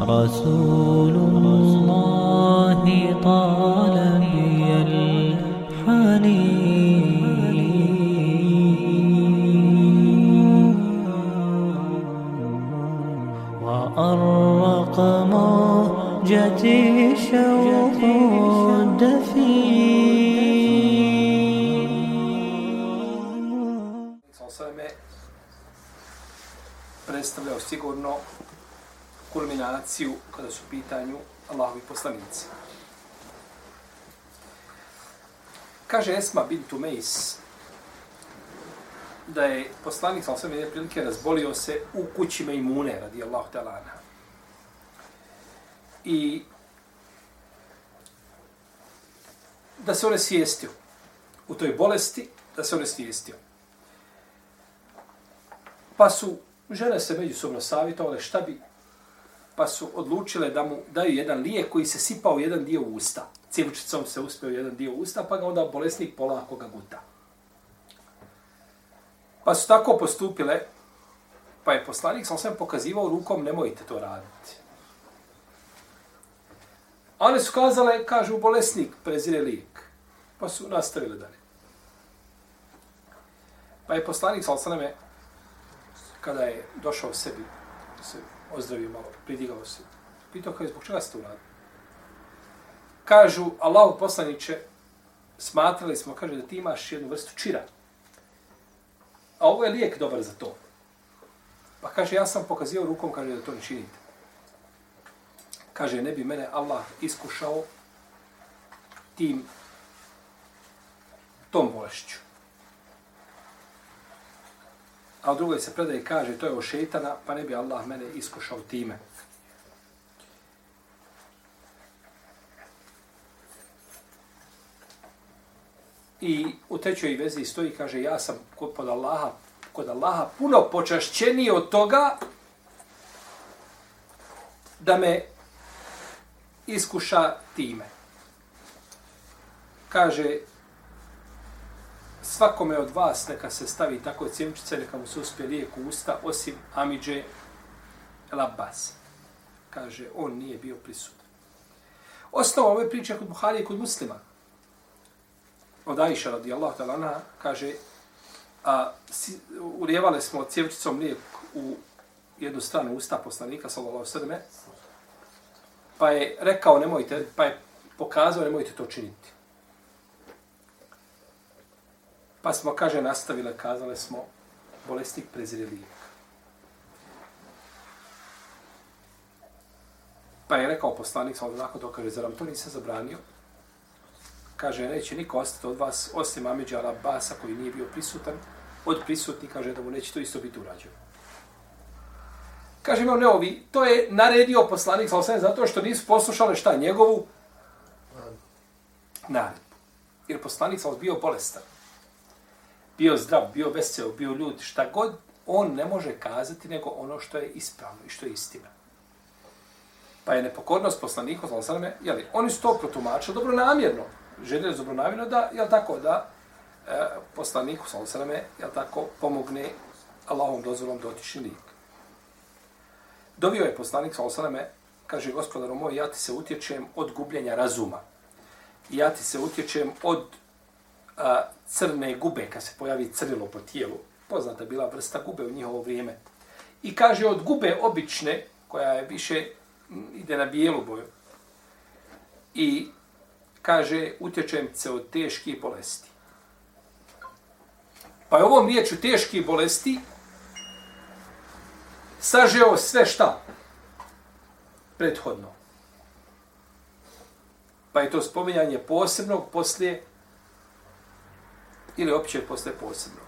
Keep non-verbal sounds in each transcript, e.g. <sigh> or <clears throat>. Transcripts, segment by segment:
رسول الله طال بي الحنين وأرق موجتي شوق kulminaciju kada su u pitanju Allahovi poslanici. Kaže Esma bint Meis da je poslanik sa osam jedne prilike razbolio se u kući Mejmune, radi Allahu ta'ala. I da se one svijestio u toj bolesti, da se one svijestio. Pa su žene se međusobno savjetovale šta bi, pa su odlučile da mu daju jedan lijek koji se sipao jedan dio u usta. Civučicom se uspio jedan dio u usta, pa ga onda bolesnik polako ga guta. Pa su tako postupile, pa je poslanik sam sve pokazivao rukom, nemojte to raditi. Ali one su kazale, kažu, bolesnik prezire lijek. Pa su nastavile dalje. Pa je poslanik sam osaname, kada je došao sebi, se ozdravio malo, pridigao se, pitao kao je zbog čega ste to uradili. Kažu, Allahu poslaniće, smatrali smo, kaže, da ti imaš jednu vrstu čira. A ovo je lijek dobar za to. Pa kaže, ja sam pokazio rukom, kaže, da to ne činite. Kaže, ne bi mene Allah iskušao tim, tom bolešću. A u drugoj se predaje kaže, to je o šetana, pa ne bi Allah mene iskušao time. I u trećoj vezi stoji, kaže, ja sam kod Allaha, kod Allaha puno počašćeniji od toga da me iskuša time. Kaže, svakome od vas neka se stavi tako cjemčice, neka mu se uspije lijek u usta, osim Amidže El Kaže, on nije bio prisutan. Osnova ove priče kod Buhari i kod muslima. Od Aisha radijallahu ta'ala anha kaže, a, si, ulijevali smo cjevčicom lijek u jednu stranu usta poslanika, sallallahu sallam, pa je rekao nemojte, pa je pokazao nemojte to činiti. Pa smo, kaže, nastavile, kazale smo, bolesnik prezire lijek. Pa je rekao poslanik, samo nakon to kaže, zar vam to nisi zabranio? Kaže, neće niko ostati od vas, osim Amidža Basa, koji nije bio prisutan, od prisutni, kaže, da mu neće to isto biti urađeno. Kaže, imao neovi, to je naredio poslanik, samo zato što nisu poslušali šta, njegovu naredbu. Jer poslanik sam bio bolestan bio zdrav, bio vesel, bio ljud, šta god, on ne može kazati nego ono što je ispravno i što je istina. Pa je nepokornost poslanika, znači sveme, jeli, oni su to protumačili dobro namjerno. Željeli dobro namjerno da, jel tako, da e, poslaniku, sveme, jel tako, pomogne Allahom dozvolom dotični lik. Dovio je poslanik, sveme, kaže, gospodaru moj, ja ti se utječem od gubljenja razuma. Ja ti se utječem od a, crne gube, kad se pojavi crnilo po tijelu. Poznata bila vrsta gube u njihovo vrijeme. I kaže od gube obične, koja je više ide na bijelu boju. I kaže, utječem se od teških bolesti. Pa je ovom riječu teških bolesti sažeo sve šta? Prethodno. Pa je to spominjanje posebnog poslije ili opće posle posebnog.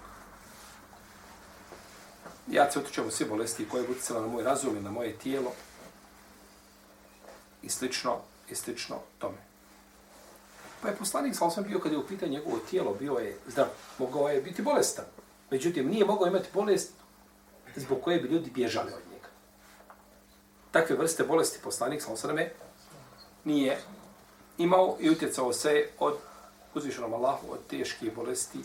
Ja se otičem u sve bolesti koje budu na moj razum i na moje tijelo i slično, i slično tome. Pa je poslanik sa osam bio kada je u pitanju njegovo tijelo, bio je zdrav, mogao je biti bolestan. Međutim, nije mogao imati bolest zbog koje bi ljudi bježali od njega. Takve vrste bolesti poslanik sa osam nije imao i utjecao se od uzvišenom Allahu od teške bolesti.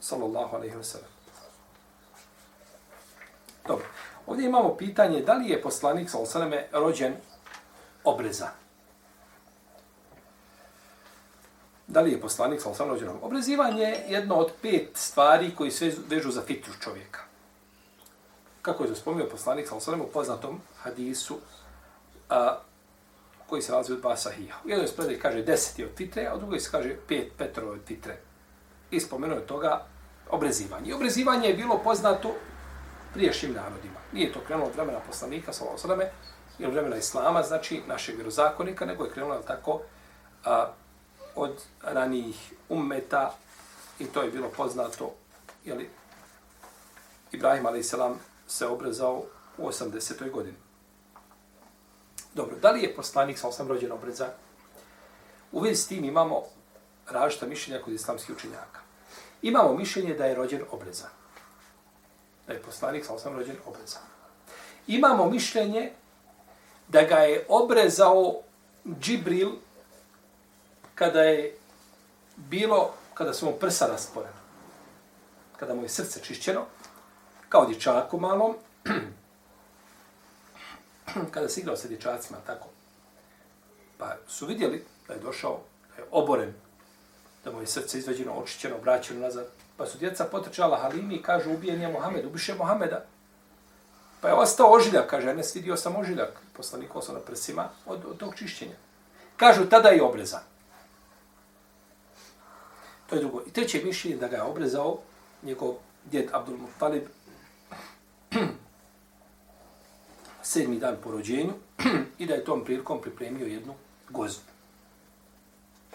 Sallallahu alaihi wa sallam. Dobro. Ovdje imamo pitanje da li je poslanik sallallahu sa osaleme rođen obrezan. Da li je poslanik sa osaleme rođen? Obrezivanje je jedno od pet stvari koji sve vežu za fitru čovjeka. Kako je to spomnio poslanik sa osaleme u poznatom hadisu a, koji se nalazi u dva sahija. U jednoj spredaj kaže deseti od fitre, a u drugoj se kaže pet petro od fitre. I spomenuo je toga obrezivanje. I obrezivanje je bilo poznato priješnjim narodima. Nije to krenulo od vremena poslanika, sa osrame, ili vremena islama, znači našeg vjerozakonika, nego je krenulo tako a, od ranijih ummeta i to je bilo poznato, jeli, Ibrahim a.s. se obrezao u 80. godini. Dobro, da li je poslanik sa osam rođen obrezan? U vezi s tim imamo različita mišljenja kod islamskih učenjaka. Imamo mišljenje da je rođen obrezan. Da je poslanik sa osam rođen obrezan. Imamo mišljenje da ga je obrezao Džibril kada je bilo, kada su mu prsa rasporena. Kada mu je srce čišćeno, kao dječaku malom, <clears throat> <clears throat> kada se igrao sa dječacima, tako, pa su vidjeli da je došao, da je oboren, da mu je srce izveđeno, očićeno, vraćeno nazad, pa su djeca potrčala Halimi i kažu, ubijen je Mohamed, ubiše Mohameda. Pa je ostao ožiljak, kaže, ne vidio sam ožiljak, poslanik osao na prsima od, od tog čišćenja. Kažu, tada je obrezan. To je drugo. I treće mišljenje da ga je obrezao njegov djed Abdul Muttalib <clears throat> sedmi dan po rođenju <clears throat> i da je tom prilikom pripremio jednu gozbu.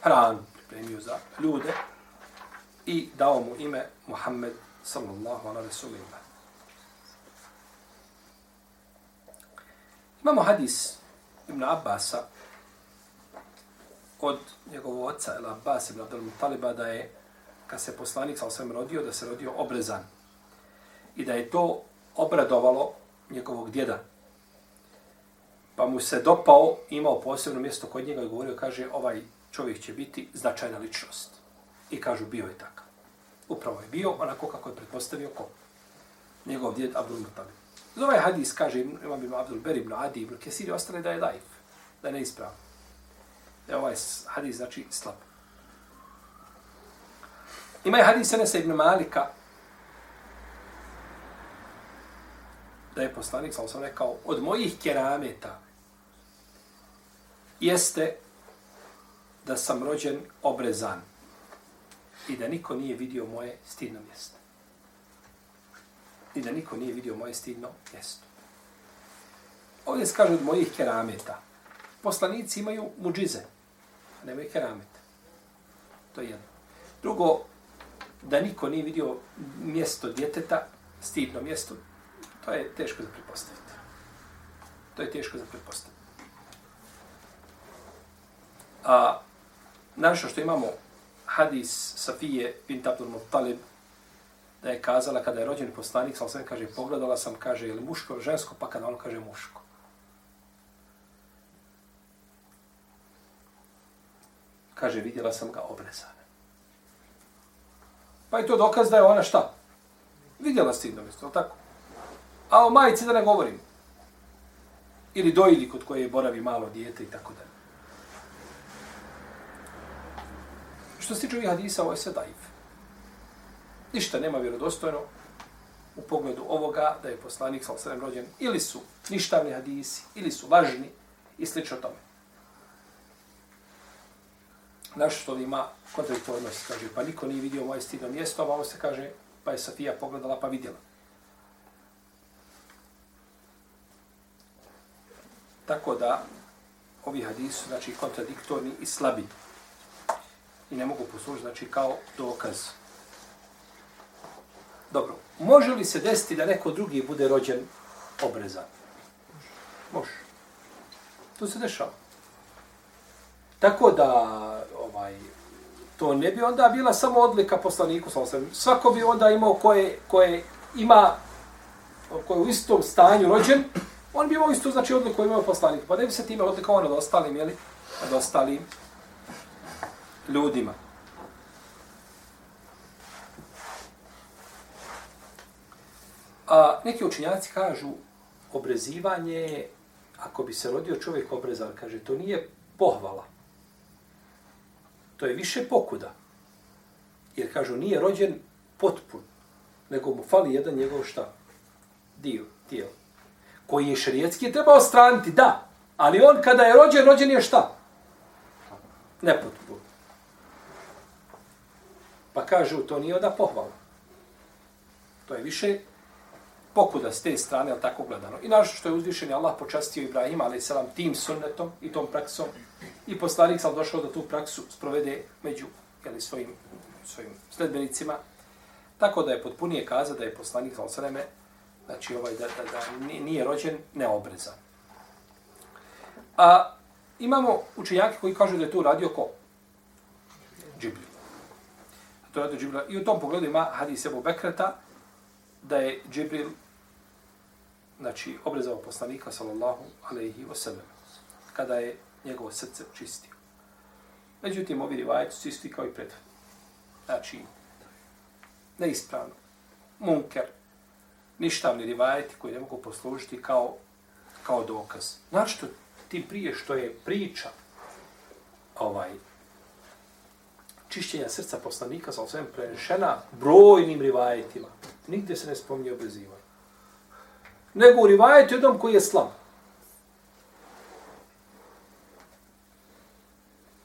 Hranu pripremio za ljude i dao mu ime Muhammed sallallahu ala rasulillah. Imamo hadis Ibn Abbasa od njegovog oca, El Abbas ibn Abdel Mutaliba, da je, kad se poslanik sa osvijem rodio, da se rodio obrezan. I da je to obradovalo njegovog djeda, pa mu se dopao, imao posebno mjesto kod njega i govorio, kaže, ovaj čovjek će biti značajna ličnost. I kažu, bio je takav. Upravo je bio, onako kako je pretpostavio ko? Njegov djed Abdul Mutalib. Za ovaj hadis, kaže, imam ibn Abdul Ber ibn Adi ibn Kesiri, ostale da je daif, da je neispravan. Da ovaj hadis, znači, slab. Ima je hadis Enesa ibn Malika, da je poslanik, sam sam rekao, od mojih kerameta jeste da sam rođen obrezan i da niko nije vidio moje stidno mjesto. I da niko nije vidio moje stidno mjesto. Ovdje se kaže od mojih kerameta. Poslanici imaju muđize, a nemaju kerameta. To je jedno. Drugo, da niko nije vidio mjesto djeteta, stidno mjesto, To je teško za pretpostaviti. To je teško za pretpostaviti. A našo što imamo hadis Safije bint Abdul Muttalib, da je kazala kada je rođen poslanik, sam sve kaže, pogledala sam, kaže, ili muško ili žensko, pa kada on kaže muško. Kaže, vidjela sam ga obrezane. Pa je to dokaz da je ona šta? Vidjela stidno mjesto, tako? A o majici da ne govorim. Ili dojili kod koje boravi malo dijete i tako dalje. Što se tiče ovih hadisa, ovo je sve daif. Ništa nema vjerodostojno u pogledu ovoga da je poslanik sa osrem rođen. Ili su ništavni hadisi, ili su lažni i slično tome. Naš što ima kontradiktornost, kaže, pa niko nije vidio moje stidno mjesto, a ovo se kaže, pa je Safija pogledala pa vidjela. Tako da ovi hadisi su znači kontradiktorni i slabi. I ne mogu poslužiti znači kao dokaz. Dobro, može li se desiti da neko drugi bude rođen obrezan? Može. To se dešava. Tako da ovaj to ne bi onda bila samo odlika poslaniku Svako bi onda imao koje, koje ima koje u istom stanju rođen, On bi imao isto, znači, odliku imao poslanik. Pa ne bi se time odlikovao nad ostalim, jeli? Nad ostalim ljudima. A neki učinjaci kažu obrezivanje je, ako bi se rodio čovjek obrezan, kaže, to nije pohvala. To je više pokuda. Jer kažu, nije rođen potpun, nego mu fali jedan njegov šta? Dio, tijelo. Koji je šerijetski treba ostraniti, da. Ali on kada je rođen, rođen je šta? Nepotpun. Pa kažu, to nije onda pohvala. To je više pokuda s te strane, ali tako gledano. I našto što je uzvišen Allah počastio Ibrahima, ali selam tim sunnetom i tom praksom, i poslanik sam došao da tu praksu sprovede među jeli, svojim, svojim sledbenicima. Tako da je potpunije kaza da je poslanik sa sveme, znači ovaj, da, da, da nije rođen neobrezan. A imamo učenjaki koji kažu da je tu radio ko? Džibril. To je radio Džibril. I u tom pogledu ima hadis Ebu Bekreta, da je Džibril znači, obrezao poslanika, sallallahu alaihi wa sallam, kada je njegovo srce čistio. Međutim, ovi rivajeti su isti kao i pred. Znači, neispravno. Munker. Ništavni rivajeti koji ne mogu poslužiti kao, kao dokaz. Znači, to tim prije što je priča ovaj, čišćenja srca poslanika sa osvijem prenešena brojnim rivajetima. Nigdje se ne spominje obezivanje. Nego u rivajetu jednom koji je slab.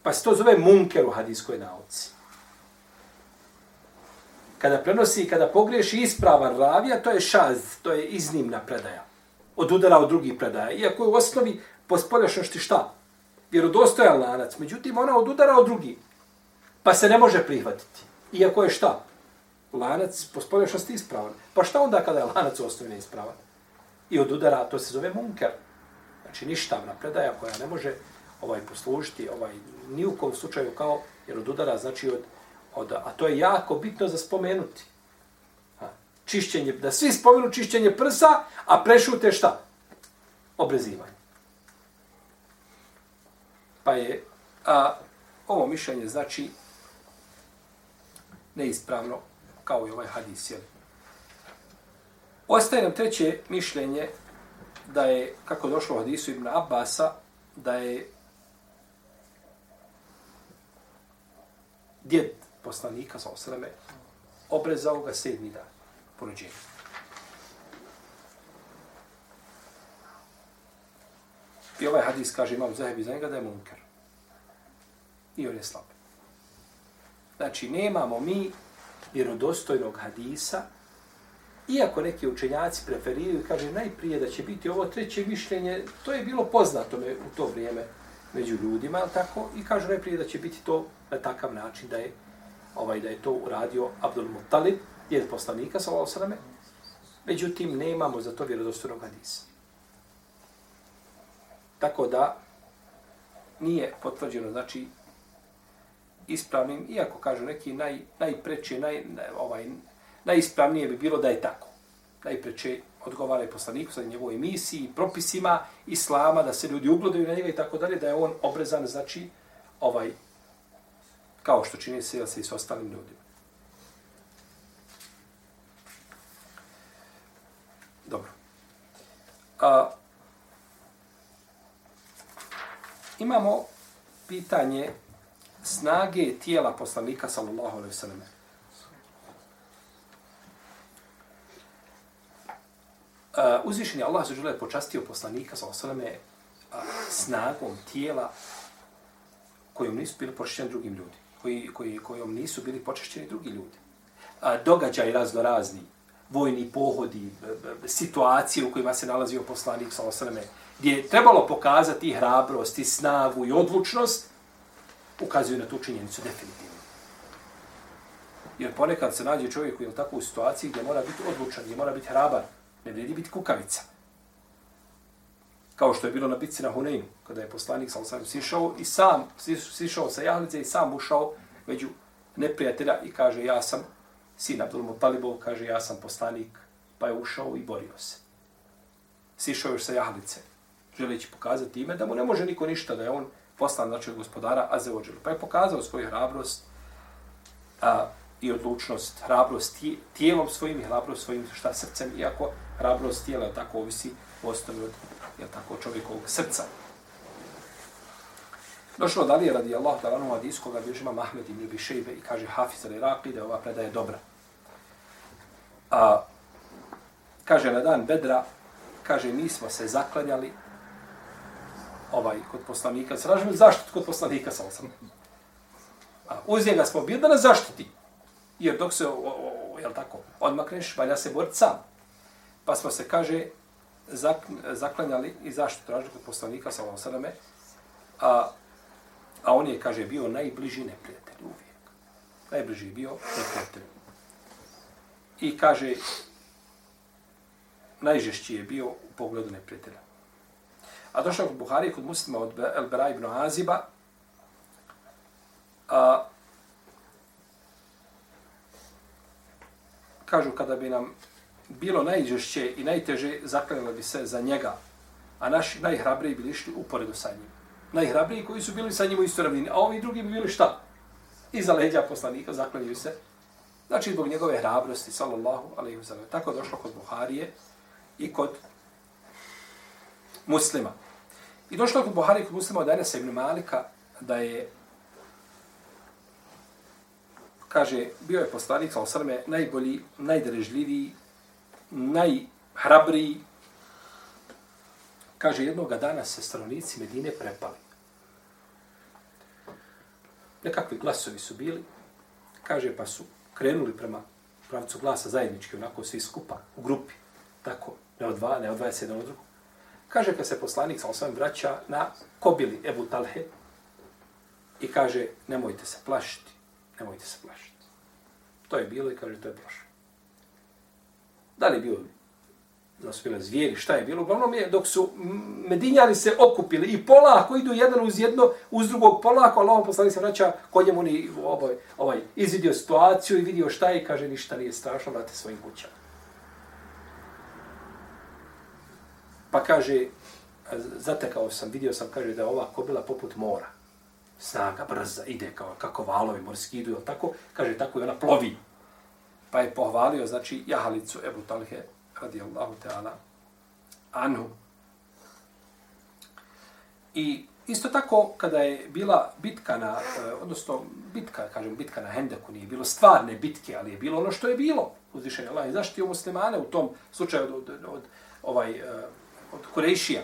Pa se to zove munker u hadijskoj nauci. Kada prenosi, kada pogriješi ispravan ravija, to je šaz, to je iznimna predaja. Od udara od drugih predaja. Iako je u osnovi po spolješnosti šta? Vjerodostojan lanac. Međutim, ona od udara od drugih. Pa se ne može prihvatiti. Iako je šta? Lanac po spoljašnosti ispravan. Pa šta onda kada je lanac u osnovi neispravan? I od udara, to se zove munker. Znači ništavna predaja koja ne može ovaj poslužiti ovaj ni u kom slučaju kao jer od udara znači od, od a to je jako bitno za spomenuti. Ha. Čišćenje, da svi spomenu čišćenje prsa, a prešute šta? Obrezivanje. Pa je a, ovo mišljenje znači neispravno kao i ovaj hadis. Jel? Ostaje nam treće mišljenje da je, kako došlo u hadisu Ibn Abbasa, da je djed poslanika sa osreme obrezao ga sedmi dan po rođenju. I ovaj hadis kaže imam zahebi za njega da je munker. I on je slab. Znači, nemamo mi vjerodostojnog hadisa, iako neki učenjaci preferiraju, kaže najprije da će biti ovo treće mišljenje, to je bilo poznato me u to vrijeme među ljudima, tako, i kažu najprije da će biti to na takav način da je ovaj da je to uradio Abdul Muttalib, djed poslanika, sallallahu alejhi Međutim, nemamo za to vjerodostojnog hadisa. Tako da, nije potvrđeno, znači, ispravnim, iako kažu neki naj, najpreće, naj, ovaj, najispravnije bi bilo da je tako. Najpreće odgovara i poslaniku sa njegovoj misiji, propisima islama, da se ljudi ugledaju na njega i tako dalje, da je on obrezan, znači, ovaj, kao što čini se, se i s ostalim ljudima. Dobro. A, imamo pitanje snage tijela poslanika sallallahu alejhi ve selleme. Uh, uzvišeni Allah se žele počastio poslanika sallallahu alejhi ve selleme snagom tijela kojom nisu bili počešćeni drugim ljudi, koji, koji, kojom nisu bili počešćeni drugi ljudi. A, događaj razno razni, vojni pohodi, situacije u kojima se nalazio poslanik sallallahu alejhi ve selleme, gdje je trebalo pokazati hrabrost i snagu i odlučnost, ukazuju na tu činjenicu definitivno. Jer ponekad se nađe čovjek u je tako u situaciji gdje mora biti odlučan, gdje mora biti hrabar, ne vredi biti kukavica. Kao što je bilo na bitci na Huneinu, kada je poslanik sam sam sišao i sam sišao sa jahlice i sam ušao među neprijatelja i kaže ja sam sin Abdul Mutalibov, kaže ja sam poslanik, pa je ušao i borio se. Sišao još sa jahlice, želeći pokazati ime da mu ne može niko ništa, da je on poslan znači od gospodara Azeođel. Pa je pokazao svoju hrabrost a, i odlučnost, hrabrost tijelom svojim i hrabrost svojim šta srcem, iako hrabrost tijela tako ovisi u osnovi od je tako čovjekovog srca. Došlo dalje radi Allah da lanu hadis koga bilježima Mahmed ibn Abi Šejbe i kaže Hafiz al-Iraqi da je ova predaja dobra. A, kaže na dan Bedra, kaže mi smo se zaklanjali ovaj kod poslanika. Sražimo zaštitu kod poslanika sa osam. A uz njega smo bili da nas zaštiti. Jer dok se, o, o, o, jel tako, odmakneš, valja se boriti sam. Pa smo se, kaže, zak, zaklanjali i zaštitu tražili kod poslanika sa osam. a, a on je, kaže, bio najbliži neprijatelj uvijek. Najbliži je bio neprijatelj. I kaže, najžešći je bio u pogledu neprijatelja. A došao kod Buhari, kod muslima od Elbera ibn Aziba, a, kažu kada bi nam bilo najžešće i najteže, zaklanjali bi se za njega, a naši najhrabriji bili išli uporedu sa njim. Najhrabriji koji su bili sa njim u istoj ravnini, a ovi drugi bi bili šta? Iza leđa poslanika zaklanjaju se. Znači, zbog njegove hrabrosti, sallallahu alaihi wa sallam. Tako došlo kod Buharije i kod muslima. I došlo je kod Buhari kod muslima od Anasa ibn Malika da je kaže, bio je poslanik, sa osrme, najbolji, najderežljiviji, najhrabriji. Kaže, jednoga dana se stanovnici Medine prepali. Nekakvi glasovi su bili, kaže, pa su krenuli prema pravcu glasa zajednički, onako svi skupa, u grupi, tako, ne odvaja, ne odvaja se jedan od drugog. Kaže, kad se poslanik sa osvrame vraća na kobili Ebu Talhe i kaže, nemojte se plašiti, nemojte se plašiti. To je bilo i kaže, to je prošlo. Da li je bilo da su bile zvijeri, šta je bilo? Uglavnom je, dok su medinjani se okupili i polako idu jedan uz jedno, uz drugog polako, Allah poslanik se vraća kod njemu ni ovaj, ovaj, izvidio situaciju i vidio šta je i kaže, ništa nije strašno, vrate svojim kućama. Pa kaže, zatekao sam, vidio sam, kaže, da je ova kobila poput mora. Snaga, brza, ide kao, kako valovi morski idu, jel tako? Kaže, tako i ona plovi. Pa je pohvalio, znači, jahalicu Ebu Talhe, radijallahu ta'ala, Anu. I isto tako, kada je bila bitka na, eh, odnosno, bitka, kažem, bitka na Hendeku, nije bilo stvarne bitke, ali je bilo ono što je bilo. Uzvišen je Allah i zaštitio muslimane u tom slučaju od, od, od, ovaj, eh, od Kurejšija.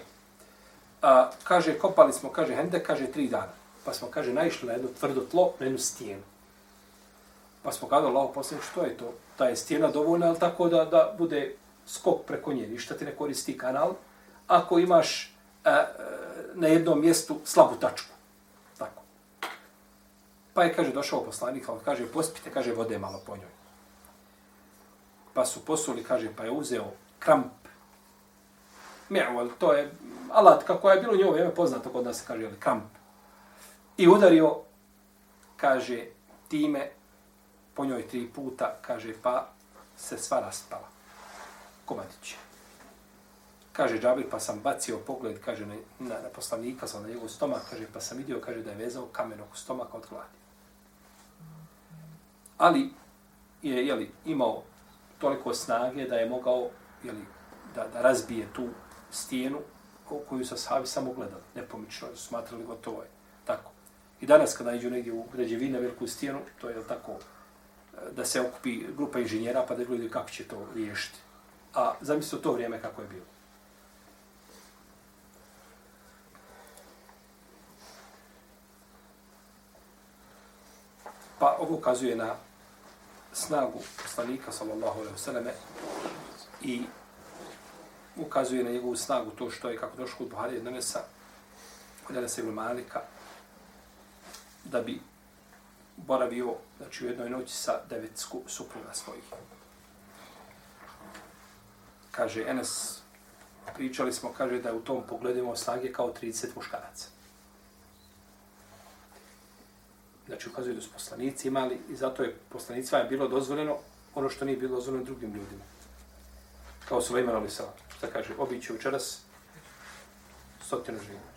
A, kaže, kopali smo, kaže, Hende, kaže, tri dana. Pa smo, kaže, naišli na jedno tvrdo tlo, na jednu stijenu. Pa smo kada Allah poslije, što je to? Ta je stijena dovoljna, ali tako da, da bude skok preko nje, ništa ti ne koristi kanal, ako imaš a, a, na jednom mjestu slabu tačku. Tako. Pa je, kaže, došao poslanik, ali kaže, pospite, kaže, vode malo po njoj. Pa su posuli, kaže, pa je uzeo kramp. Me'uel, to je alat, kako je bilo njovo vrijeme poznato kod nas, kaže, ali kamp. I udario, kaže, time po njoj tri puta, kaže, pa se sva raspala. Komadić. Kaže Džabir, pa sam bacio pogled, kaže, na, na, na poslanika, sam na njegov stomak, kaže, pa sam vidio, kaže, da je vezao kamen oko stomaka od gladi. Ali je, jeli, imao toliko snage da je mogao, jeli, da, da razbije tu stijenu koju sa sahabi samo gledali, nepomično, smatrali gotovo ovaj, je. Tako. I danas kada iđu negdje u građevine veliku stijenu, to je tako e, da se okupi grupa inženjera pa da gledaju kako će to riješiti. A zamislite to vrijeme kako je bilo. Pa ovo ukazuje na snagu poslanika sallallahu alejhi ve selleme i ukazuje na njegovu snagu to što je kako došlo kod Buhari Nenesa kod Anasa ibn Malika da bi boravio znači, u jednoj noći sa devet supruga svojih. Kaže, Enes, pričali smo, kaže, da u tom pogledu imao snage kao 30 muškaraca. Znači, ukazuje da su poslanici imali i zato je poslanicima je bilo dozvoljeno ono što nije bilo dozvoljeno drugim ljudima. Kao su Lejman Ali Šta kaže, obiće učeras stotinu živina.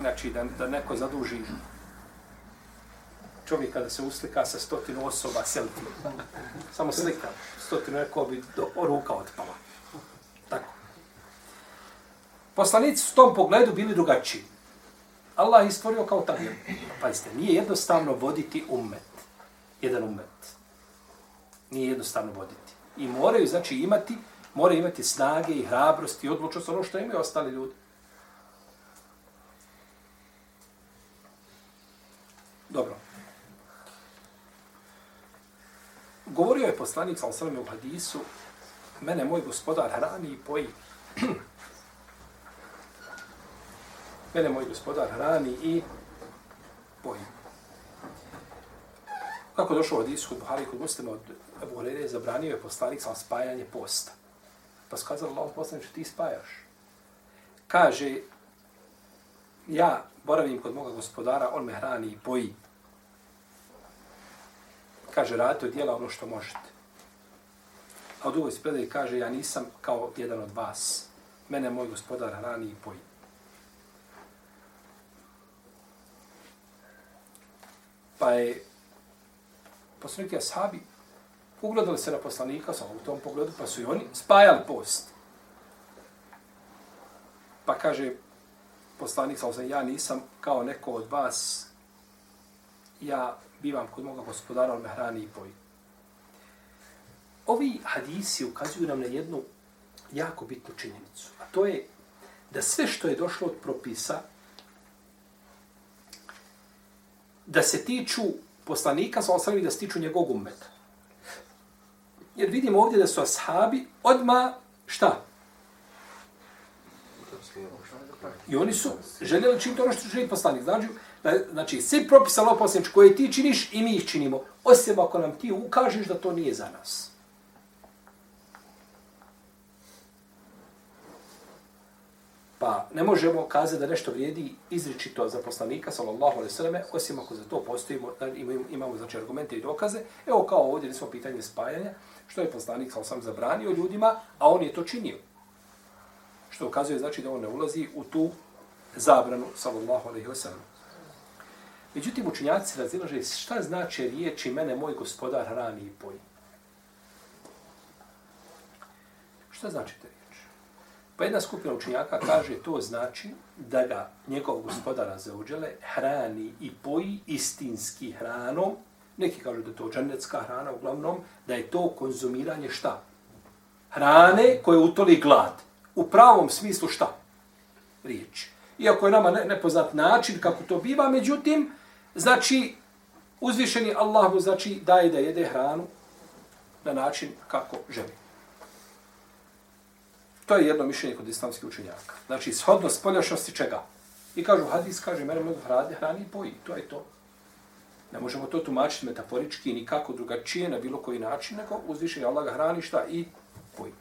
znači da, da neko zaduži čovjeka da se uslika sa stotinu osoba selfie. Samo slika. Stotinu rekao bi do ruka otpala. Tako. Poslanici su u tom pogledu bili drugačiji. Allah je stvorio kao tako. Pazite, nije jednostavno voditi ummet. Jedan ummet. Nije jednostavno voditi. I moraju, znači, imati, moraju imati snage i hrabrost i odlučnost ono što imaju ostali ljudi. Dobro. Govorio je poslanik sa osrame u hadisu, mene moj gospodar hrani i poji. <clears throat> mene moj gospodar hrani i poji. Kako došlo od Isu, kod Buhari kod muslima od Ebu Horeire, zabranio je poslanik sam spajanje posta. Pa skazalo Allah poslanik, ti spajaš. Kaže, ja boravim kod moga gospodara, on me hrani i poji. Kaže, radite od dijela ono što možete. A u drugoj spredaj kaže, ja nisam kao jedan od vas. Mene moj gospodar hrani i poji. Pa je poslanik Ashabi ugledali se na poslanika sa u tom pogledu, pa su i oni spajali post. Pa kaže poslanik sa ja nisam kao neko od vas, ja bivam kod moga gospodara, on me hrani i poji. Ovi hadisi ukazuju nam na jednu jako bitnu činjenicu, a to je da sve što je došlo od propisa, da se tiču poslanika, sa osam da se tiču njegovog ummeta. Jer vidimo ovdje da su ashabi odma šta? I oni su željeli činiti ono što želi poslanik. Znači, da, znači svi propisa Allah poslanič koje ti činiš i mi ih činimo. Osim ako nam ti ukažeš da to nije za nas. Pa ne možemo kazati da nešto vrijedi izričito za poslanika, sallallahu alaihi sallam, osim ako za to postojimo, da imamo, imamo znači, argumente i dokaze. Evo kao ovdje, nismo pitanje spajanja, što je poslanik sallallahu sam zabranio ljudima, a on je to činio. Što ukazuje znači da on ne ulazi u tu zabranu, sallallahu alaihi sallam. Međutim, učinjaci razilaže šta znači riječi mene moj gospodar hrani i poji. Šta znači te riječi? Pa jedna skupina učinjaka kaže to znači da ga njegov gospodara zauđele hrani i poji istinski hranom. Neki kažu da je to džanetska hrana, uglavnom da je to konzumiranje šta? Hrane koje utoli glad. U pravom smislu šta? Riječ. Iako je nama nepoznat način kako to biva, međutim, Znači, uzvišeni Allahu znači daje da jede hranu na način kako želi. To je jedno mišljenje kod islamskih učenjaka. Znači, shodno spoljašnosti čega? I kažu, hadis kaže, mene mnogo hrani, hrani i poji. To je to. Ne možemo to tumačiti metaforički nikako drugačije na bilo koji način, nego uzvišeni Allah ga hrani šta i poji.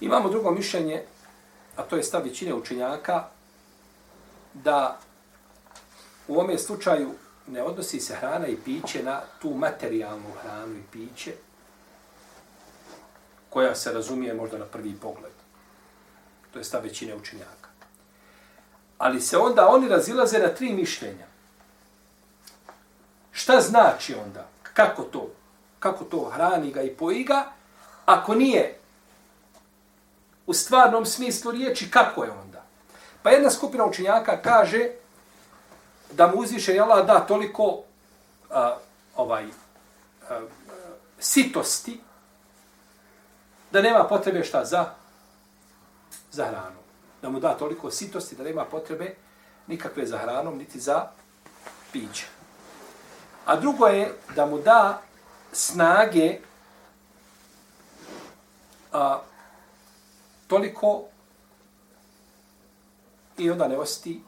Imamo drugo mišljenje, a to je stav većine učenjaka, da U ovome slučaju ne odnosi se hrana i piće na tu materijalnu hranu i piće koja se razumije možda na prvi pogled. To je stav većine učenjaka. Ali se onda oni razilaze na tri mišljenja. Šta znači onda? Kako to? Kako to hrani ga i poji ga? Ako nije u stvarnom smislu riječi, kako je onda? Pa jedna skupina učenjaka kaže da mu uzviše Allah da toliko a, ovaj a, sitosti da nema potrebe šta za za hranu. Da mu da toliko sitosti da nema potrebe nikakve za hranom niti za piće. A drugo je da mu da snage a, toliko i onda ne osti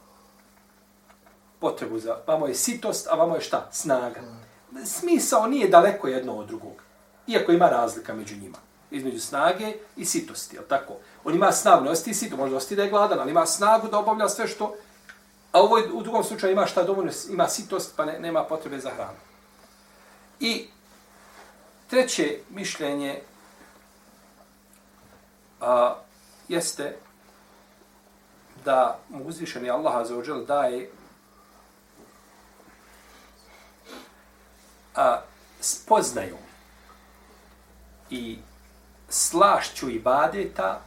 potrebu za, vamo je sitost, a vamo je šta? Snaga. Smisao nije daleko jedno od drugog. Iako ima razlika među njima. Između snage i sitosti, je tako? On ima snagu, ne osti sito, možda osti da je gladan, ali ima snagu da obavlja sve što... A ovo u drugom slučaju ima šta dovoljno, ima sitost, pa ne, nema potrebe za hranu. I treće mišljenje a, jeste da mu uzvišeni Allah azzawajal daje a, spoznaju i slašću i badeta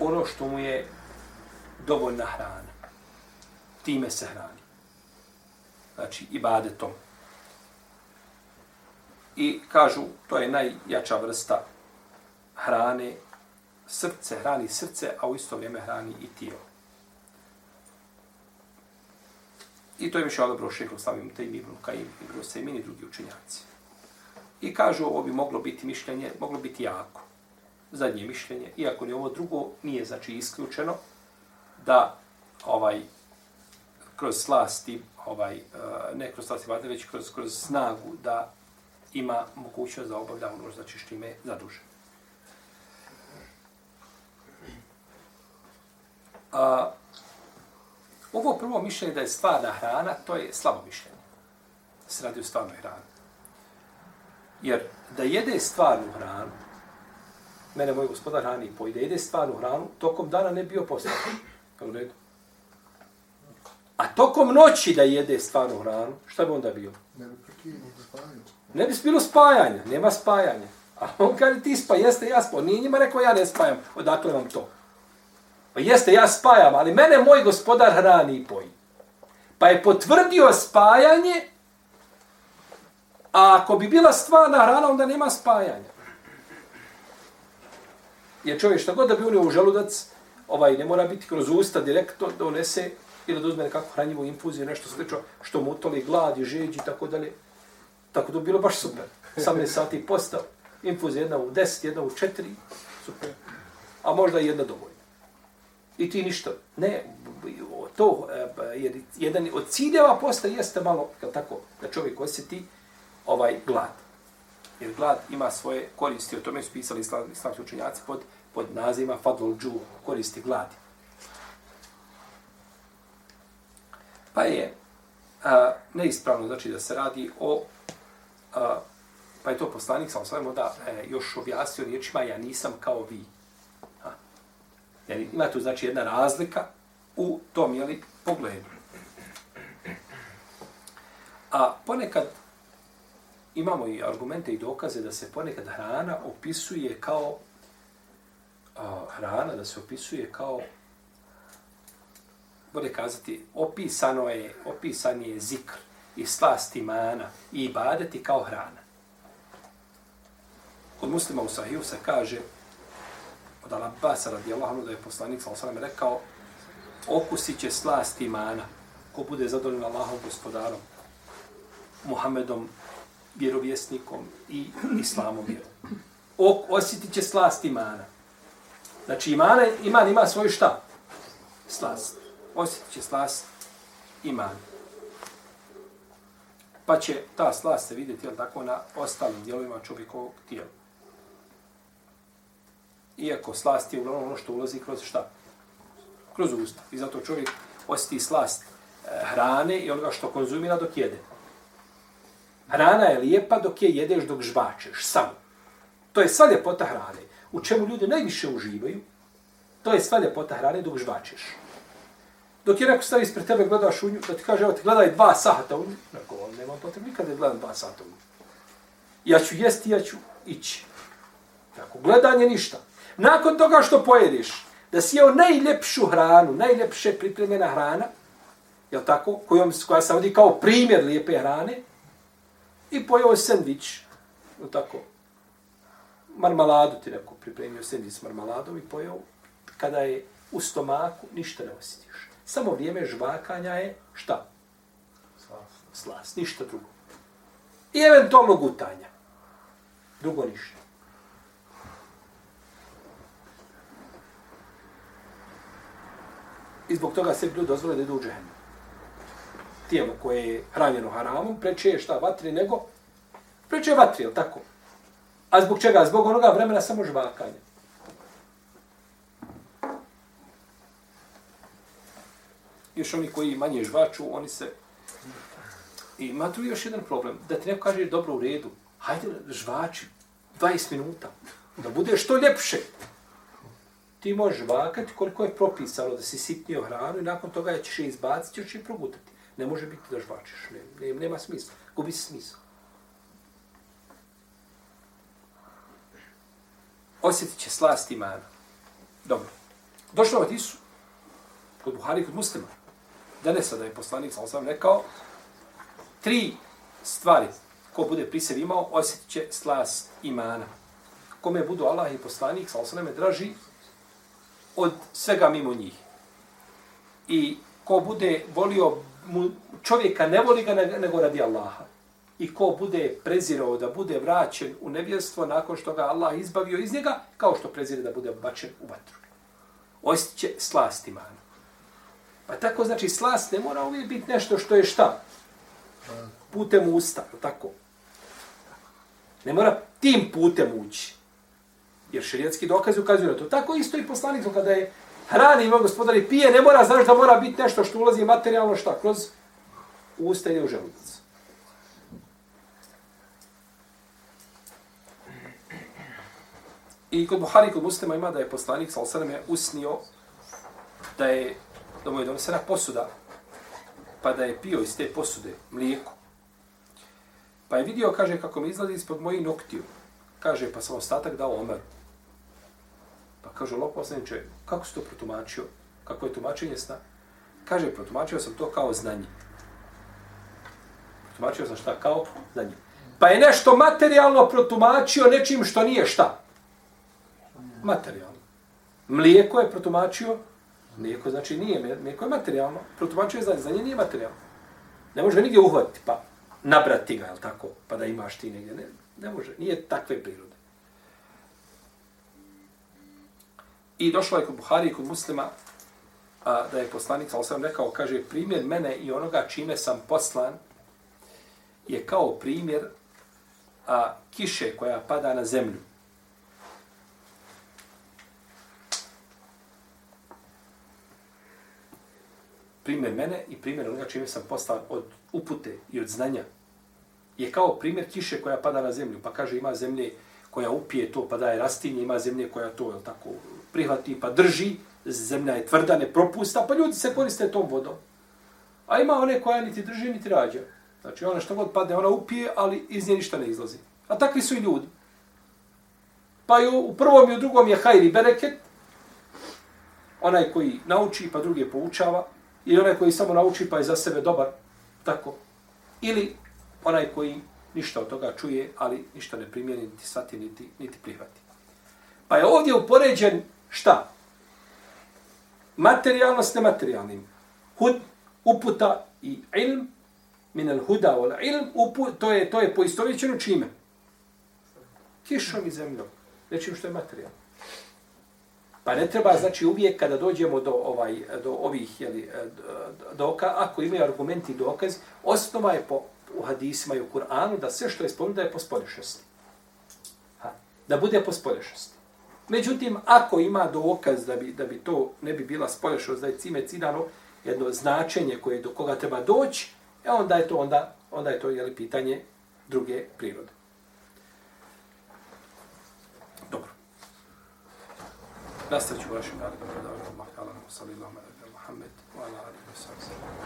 ono što mu je dovoljna hrana. Time se hrani. Znači, ibadetom. I kažu, to je najjača vrsta hrane, srce, hrani srce, a u isto vrijeme hrani i tijelo. I to je više odobro šeho slavim Tejmi ibn Kajim, ibn Sejmin i drugi učenjaci. I kažu, ovo bi moglo biti mišljenje, moglo biti jako. Zadnje mišljenje, iako ni ovo drugo nije znači isključeno, da ovaj kroz slasti, ovaj, e, ne kroz slasti vade, već kroz, kroz snagu da ima mogućnost da obavlja ono znači što ime zadužen. A, ovo prvo mišljenje da je stvarna hrana, to je slabo mišljenje. Se radi o stvarnoj hrani. Jer da jede stvarnu hranu, mene moj gospodar hrani i pojde, jede stvarnu hranu, tokom dana ne bio postavljen. Jel u redu? A tokom noći da jede stvarnu hranu, šta bi onda bio? Ne bi prekinuo spajanje. Ne bi bilo spajanja, nema spajanja. A on kaže ti spa, jeste ja spa. Nije njima rekao ja ne spajam, odakle vam to? Pa jeste, ja spajam, ali mene moj gospodar hrani i poji. Pa je potvrdio spajanje, a ako bi bila stvarna hrana, onda nema spajanja. Jer čovjek šta god da bi unio u želudac, ovaj, ne mora biti kroz usta direktno da donese ili da uzme nekakvu hranjivu infuziju, nešto slično, što mu utoli glad i žeđ i tako dalje. Tako da bi bilo baš super. 18 sati postav, infuzija jedna u 10, jedna u 4, super. A možda i jedna dovoljna. I ti ništa. Ne, to, e, pa, je jedan od ciljeva posta jeste malo, kao tako, da čovjek osjeti ovaj glad. Jer glad ima svoje koristi, o tome su pisali islamski učenjaci pod, pod nazivima Fadlul Džu, koristi gladi. Pa je a, neispravno, znači da se radi o, a, pa je to poslanik, sam svojemo da e, još objasnio riječima, ja nisam kao vi. A, jer ima tu znači jedna razlika u tom, jeli, pogledu. A ponekad imamo i argumente i dokaze da se ponekad hrana opisuje kao a, hrana, da se opisuje kao bude kazati, opisano je, opisan je zikr i slast imana i ibadeti kao hrana. Kod muslima u sahiju se kaže, od Al-Abbas radijallahu da je poslanik sa osanem rekao, okusit će slast imana ko bude zadovoljno Allahom gospodarom, Muhammedom, vjerovjesnikom i islamom vjerom. Osjetit će slast imana. Znači, imane, iman ima svoju šta? Slast osjetit će slast iman. Pa će ta slast se vidjeti jel, tako na ostalim dijelovima čovjekovog tijela. Iako slast je uglavnom ono što ulazi kroz šta? Kroz usta. I zato čovjek osjeti slast e, hrane i onoga što konzumira dok jede. Hrana je lijepa dok je jedeš dok žvačeš, samo. To je sva ljepota hrane. U čemu ljudi najviše uživaju, to je sva ljepota hrane dok žvačeš. Dok je neko stavi ispred tebe, gledaš u nju, da ti kaže, evo ti gledaj dva sata u nju. Neko, on nema potrebe nikada da gledam dva sata u nju. Ja ću jesti, ja ću ići. Tako, gledanje ništa. Nakon toga što pojediš, da si jeo najljepšu hranu, najljepše pripremljena hrana, je tako, kojom, koja se vodi kao primjer lijepe hrane, i pojeo sandvič, je tako, marmaladu ti neko pripremio sandvič s marmaladom i pojeo, kada je u stomaku, ništa ne osjetiš. Samo vrijeme žvakanja je šta? Slas. Slas, ništa drugo. I eventualno gutanja. Drugo ništa. I zbog toga se ljudi dozvole da idu u džehenu. Tijelo koje je hranjeno haramom, preče je šta vatri nego, preče je vatri, tako? A zbog čega? Zbog onoga vremena samo žvakanja. Još oni koji manje žvaču, oni se... I ima tu još jedan problem, da ti neko kaže dobro u redu, hajde žvači 20 minuta, da bude što ljepše. ti možeš žvakati koliko je propisano da si sitnio hranu i nakon toga ćeš je izbaciti, ćeš je progutati. Ne može biti da žvačiš, ne, ne, nema smisla, gubi se smisla. Osjetit će slast imana. Dobro. Došlo od Isu, kod Buhari, kod muslima. Denesa da je poslanik, sam sam rekao, tri stvari ko bude pri sebi imao, osjetit će slas imana. Kome budu Allah i poslanik, sa sam draži, od svega mimo njih. I ko bude volio mu, čovjeka, ne voli ga nego radi Allaha. I ko bude prezirao da bude vraćen u nevjerstvo nakon što ga Allah izbavio iz njega, kao što prezire da bude bačen u vatru. Osjetit će slast imana. Pa tako znači slast ne mora uvijek biti nešto što je šta? Putem usta, tako. Ne mora tim putem ući. Jer širijetski dokazi ukazuju na to. Tako isto i poslanik, znači, kada je hrani ima gospodar i pije, ne mora, znaš da mora biti nešto što ulazi materijalno, šta, kroz usta ili u želudac. I kod Buhari, kod muslima ima da je poslanik, sal sveme, usnio da je, da mu je donesena posuda, pa da je pio iz te posude mlijeko. Pa je vidio, kaže, kako mi izlazi ispod mojih noktiju. Kaže, pa sam ostatak dao Omeru. Pa kaže, lopov sam čovjek, kako si to protumačio? Kako je tumačenje sna? Kaže, protumačio sam to kao znanje. Protumačio sam šta? Kao znanje. Pa je nešto materijalno protumačio nečim što nije šta? Materijalno. Mlijeko je protumačio, mlijeko znači nije, mlijeko je materijalno. Protumačio je za nje nije materijalno. Ne može nigdje uhvatiti, pa nabrati ga, jel tako? Pa da imaš ti negdje. Ne, ne može, nije takve prirode. I došlo je kod Buhari i kod muslima a, da je poslanik, ali sam rekao, kaže, primjer mene i onoga čime sam poslan je kao primjer a, kiše koja pada na zemlju. Primjer mene i primjer onoga čime sam poslan od upute i od znanja je kao primjer kiše koja pada na zemlju. Pa kaže, ima zemlje koja upije to, pa daje rastinje, ima zemlje koja to, je tako, prihvati pa drži, zemlja je tvrda, ne propusta, pa ljudi se koriste tom vodom. A ima one koja niti drži, niti rađa. Znači ona što god padne, ona upije, ali iz nje ništa ne izlazi. A takvi su i ljudi. Pa i u prvom i u drugom je hajri bereket, onaj koji nauči pa druge poučava, ili onaj koji samo nauči pa je za sebe dobar, tako. Ili onaj koji ništa od toga čuje, ali ništa ne primjeni, niti svati, niti, niti prihvati. Pa je ovdje upoređen šta? Materijalno s nematerijalnim. Hud, uputa i ilm, min al huda wal ilm, upu, to je to je poistovjećeno čime? Kišom i zemljom. Nečim što je materijalno. Pa ne treba, znači, uvijek kada dođemo do ovaj do ovih jeli, e, doka, ako imaju argumenti i dokaz, osnova je po u hadisima i u Kur'anu da sve što je spomenuto da je po spolješnosti. Ha, da bude po spolješnosti. Međutim, ako ima dokaz da bi, da bi to ne bi bila spolješnost, da je cime cidano jedno značenje koje do koga treba doći, e onda je to onda, onda je to jeli, pitanje druge prirode. نستجيب وشكرا لكم على المحكمة صلى الله عليه وسلم محمد وعلى آله وصحبه وسلم